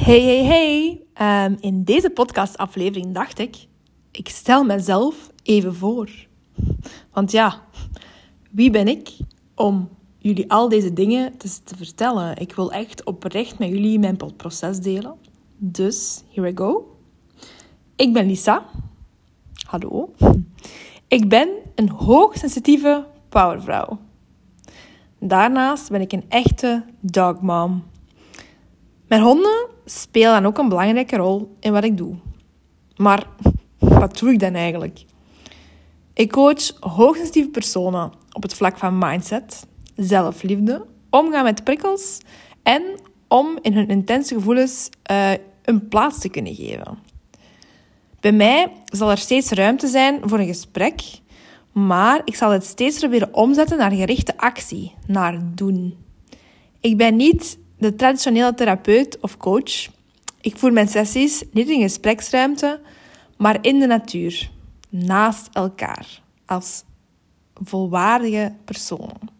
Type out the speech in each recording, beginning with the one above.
Hey, hey, hey. Ehm, in deze podcastaflevering dacht ik, ik stel mezelf even voor. Want ja, wie ben ik om jullie al deze dingen te, te vertellen? Ik wil echt oprecht met jullie mijn proces delen. Dus, here we go. Ik ben Lisa. Hallo. Ik ben een hoogsensitieve powervrouw. Daarnaast ben ik een echte dogmom. Mijn honden spelen dan ook een belangrijke rol in wat ik doe. Maar wat doe ik dan eigenlijk? Ik coach hoogsensitieve personen op het vlak van mindset, zelfliefde, omgaan met prikkels en om in hun intense gevoelens uh, een plaats te kunnen geven. Bij mij zal er steeds ruimte zijn voor een gesprek, maar ik zal het steeds proberen omzetten naar gerichte actie, naar doen. Ik ben niet de traditionele therapeut of coach. Ik voer mijn sessies niet in gespreksruimte, maar in de natuur, naast elkaar, als volwaardige personen.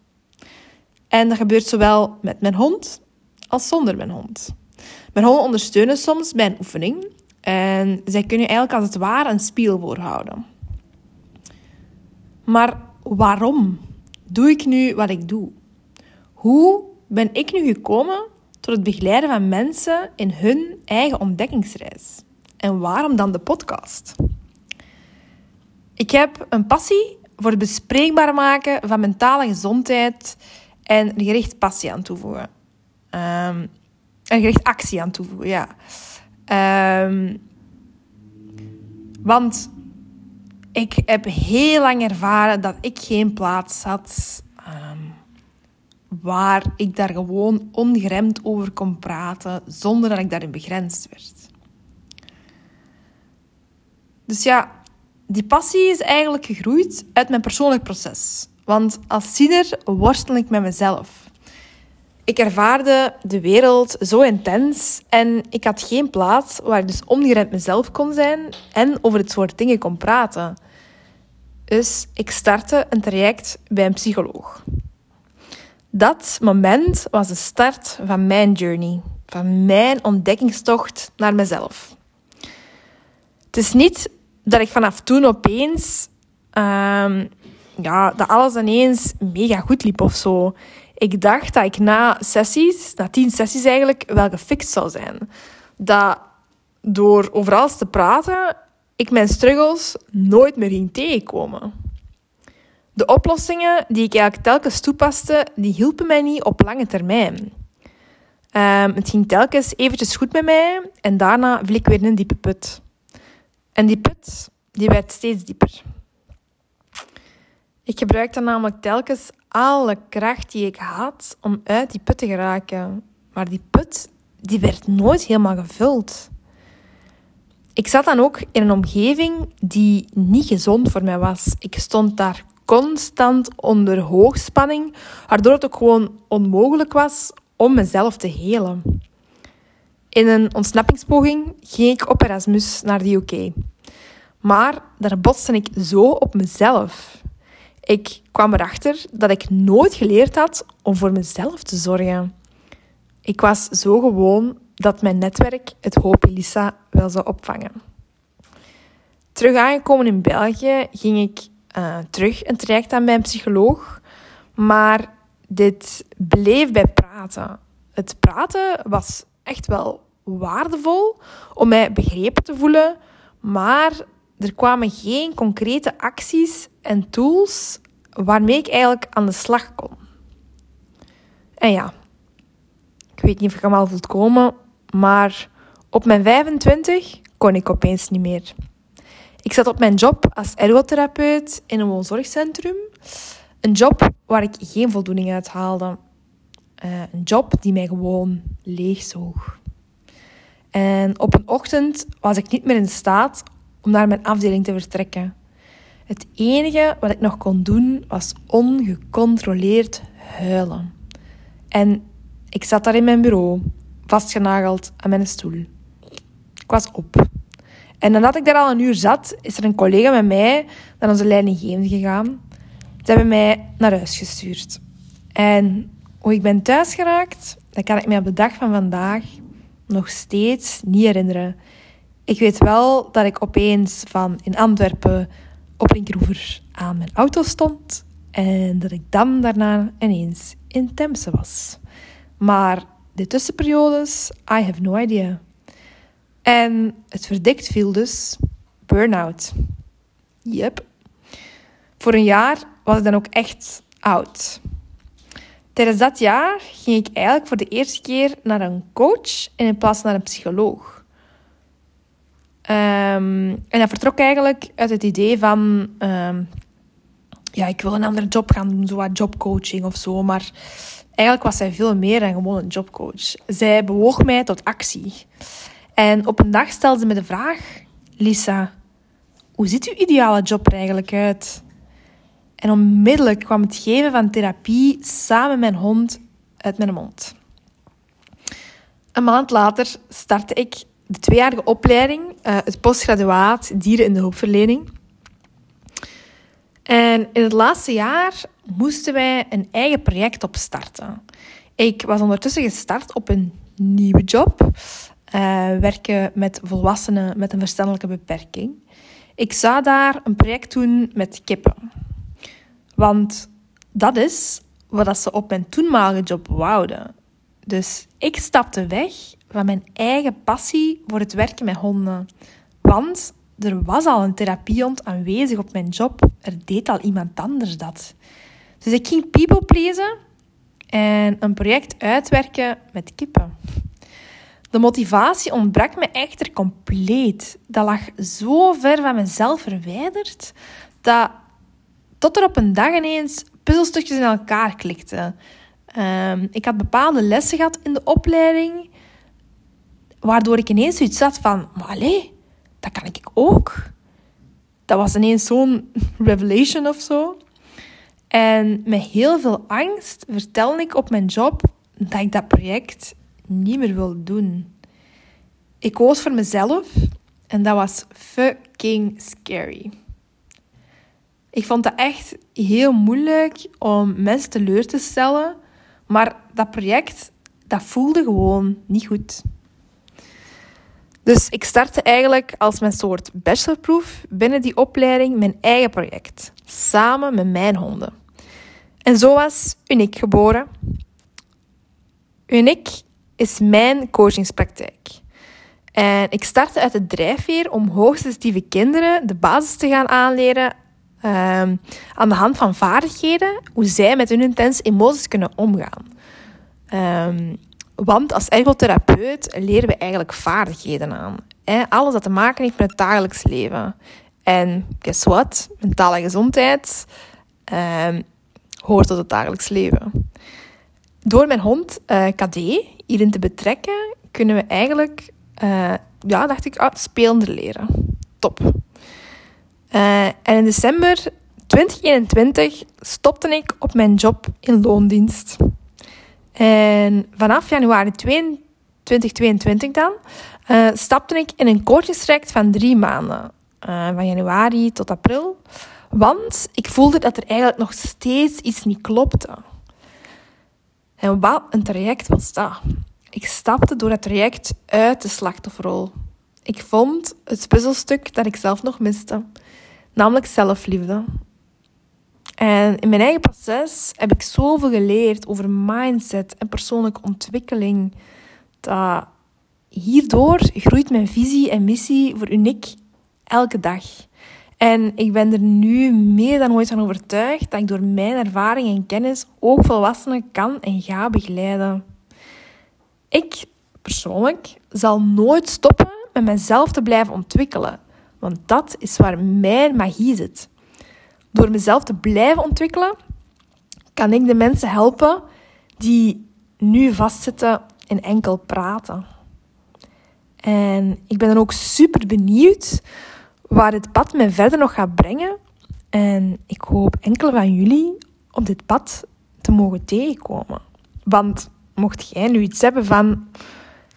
En dat gebeurt zowel met mijn hond als zonder mijn hond. Mijn honden ondersteunen soms bij een oefening en zij kunnen eigenlijk als het ware een spiegel voorhouden. Maar waarom doe ik nu wat ik doe? Hoe ben ik nu gekomen tot het begeleiden van mensen in hun eigen ontdekkingsreis. En waarom dan de podcast? Ik heb een passie voor het bespreekbaar maken van mentale gezondheid en er gericht passie aan toevoegen. Um, gericht actie aan toevoegen, ja. Um, want ik heb heel lang ervaren dat ik geen plaats had um, waar ik daar gewoon ongeremd over kon praten zonder dat ik daarin begrensd werd. Dus ja, die passie is eigenlijk gegroeid uit mijn persoonlijk proces. Want als ziener worstel ik met mezelf. Ik ervaarde de wereld zo intens en ik had geen plaats waar ik dus ongeremd mezelf kon zijn en over het soort dingen kon praten. Dus ik startte een traject bij een psycholoog. Dat moment was de start van mijn journey, van mijn ontdekkingstocht naar mezelf. Het is niet dat ik vanaf toen opeens, um, ja, dat alles ineens mega goed liep of zo. Ik dacht dat ik na sessies, na tien sessies eigenlijk, wel gefixt zou zijn. Dat door overal te praten, ik mijn struggles nooit meer ging tegenkomen. De oplossingen die ik eigenlijk telkens toepaste, die hielpen mij niet op lange termijn. Um, het ging telkens eventjes goed met mij en daarna viel ik weer in een diepe put. En die put, die werd steeds dieper. Ik gebruikte namelijk telkens alle kracht die ik had om uit die put te geraken. Maar die put, die werd nooit helemaal gevuld. Ik zat dan ook in een omgeving die niet gezond voor mij was. Ik stond daar constant onder hoogspanning, waardoor het ook gewoon onmogelijk was om mezelf te helen. In een ontsnappingspoging ging ik op Erasmus naar de UK. Maar daar botste ik zo op mezelf. Ik kwam erachter dat ik nooit geleerd had om voor mezelf te zorgen. Ik was zo gewoon dat mijn netwerk het hoop Elisa wel zou opvangen. Terug aangekomen in België ging ik uh, terug een traject aan bij een psycholoog. Maar dit bleef bij praten. Het praten was echt wel waardevol om mij begrepen te voelen, maar er kwamen geen concrete acties en tools waarmee ik eigenlijk aan de slag kon. En ja, ik weet niet of ik hem al voelt komen, maar op mijn 25 kon ik opeens niet meer. Ik zat op mijn job als ergotherapeut in een woonzorgcentrum. Een job waar ik geen voldoening uit haalde. Uh, een job die mij gewoon leegzoog. En op een ochtend was ik niet meer in staat om naar mijn afdeling te vertrekken. Het enige wat ik nog kon doen was ongecontroleerd huilen. En ik zat daar in mijn bureau, vastgenageld aan mijn stoel. Ik was op. En nadat ik daar al een uur zat, is er een collega met mij naar onze leidinggevende gegaan. Ze hebben mij naar huis gestuurd. En hoe ik ben thuis geraakt, dat kan ik mij op de dag van vandaag nog steeds niet herinneren. Ik weet wel dat ik opeens van in Antwerpen op Linkeroever aan mijn auto stond en dat ik dan daarna ineens in Temse was. Maar de tussenperiodes, I have no idea. En het verdikt viel dus burn-out. Yep. Voor een jaar was ik dan ook echt oud. Tijdens dat jaar ging ik eigenlijk voor de eerste keer naar een coach in plaats van naar een psycholoog. Ehm, en dat vertrok eigenlijk uit het idee van... Ehm, ja, ik wil een andere job gaan doen, zo wat jobcoaching of zo. Maar eigenlijk was zij veel meer dan gewoon een jobcoach. Zij bewoog mij tot actie. En op een dag stelde ze me de vraag... Lisa, hoe ziet uw ideale job er eigenlijk uit? En onmiddellijk kwam het geven van therapie samen met mijn hond uit mijn mond. Een maand later startte ik de tweejarige opleiding, uh, het postgraduaat dieren in de hulpverlening. En in het laatste jaar moesten wij een eigen project opstarten. Ik was ondertussen gestart op een nieuwe job, uh, werken met volwassenen met een verstandelijke beperking. Ik zou daar een project doen met kippen. Want dat is wat ze op mijn toenmalige job wouden. Dus ik stapte weg van mijn eigen passie voor het werken met honden. Want er was al een therapiehond aanwezig op mijn job. Er deed al iemand anders dat. Dus ik ging people pleasen en een project uitwerken met kippen. De motivatie ontbrak me echter compleet. Dat lag zo ver van mezelf verwijderd dat tot er op een dag ineens puzzelstukjes in elkaar klikten. Um, ik had bepaalde lessen gehad in de opleiding, waardoor ik ineens zoiets had van, maar dat kan ik ook. Dat was ineens zo'n revelation of zo. En met heel veel angst vertelde ik op mijn job dat ik dat project niet meer wil doen. Ik koos voor mezelf en dat was fucking scary. Ik vond het echt heel moeilijk om mensen teleur te stellen, maar dat project, dat voelde gewoon niet goed. Dus ik startte eigenlijk als mijn soort bachelorproef binnen die opleiding mijn eigen project, samen met mijn honden. En zo was Uniek geboren. Uniek is mijn coachingspraktijk. En ik startte uit de drijfveer om hoogsensitieve kinderen de basis te gaan aanleren Ehm, aan de hand van vaardigheden, hoe zij met hun intense emoties kunnen omgaan. Um, want als ergotherapeut leren we eigenlijk vaardigheden aan. Hè? Alles dat te maken heeft met het dagelijks leven. En guess what? Mentale gezondheid um, hoort tot het dagelijks leven. Door mijn hond uh, eh, KD hierin te betrekken, kunnen we eigenlijk, uh, ja, dacht ik, ah, spelender leren. Top. Uh, en in december 2021 stopte ik op mijn job in loondienst. En vanaf januari 2022 dan stapte ik in een coachingstraject van drie maanden. Van januari tot april. Want ik voelde dat er eigenlijk nog steeds iets niet klopte. En wat een traject was dat? Ik stapte door het traject uit de slachtofferrol. Ik vond het puzzelstuk dat ik zelf nog miste namelijk zelfliefde. En in mijn eigen proces heb ik zoveel geleerd over mindset en persoonlijke ontwikkeling. Dat hierdoor groeit mijn visie en missie voor uniek elke dag. En ik ben er nu meer dan ooit van overtuigd dat ik door mijn ervaring en kennis ook volwassenen kan en ga begeleiden. Ik persoonlijk zal nooit stoppen met mezelf te blijven ontwikkelen. Want dat is waar mijn magie zit. Door mezelf te blijven ontwikkelen, kan ik de mensen helpen die nu vastzitten in enkel praten. En ik ben dan ook super benieuwd waar het pad mij verder nog gaat brengen. En ik hoop enkele van jullie op dit pad te mogen tegenkomen. Want mocht jij nu iets hebben van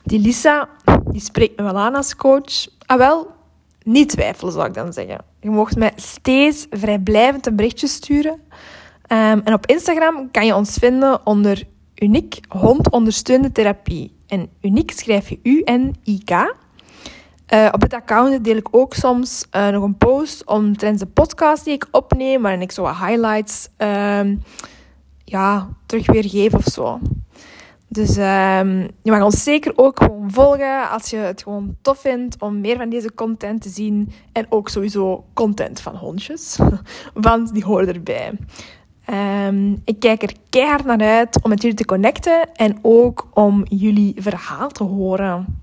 die Lisa, die spreekt me wel aan als coach. Ah wel, niet twijfelen, zou ik dan zeggen. Je mocht mij steeds vrijblijvend een berichtje sturen. Um, en op Instagram kan je ons vinden onder Uniek Hond Ondersteunde Therapie. En uniek schrijf je U-N-I-K. Uh, op het account deel ik ook soms uh, nog een post omtrent de podcast die ik opneem, waarin ik zo wat highlights uh, ja, terug weergeef of zo. Dus um, je mag ons zeker ook gewoon volgen als je het gewoon tof vindt om meer van deze content te zien. En ook sowieso content van hondjes, want die horen erbij. Um, ik kijk er keihard naar uit om met jullie te connecten en ook om jullie verhaal te horen.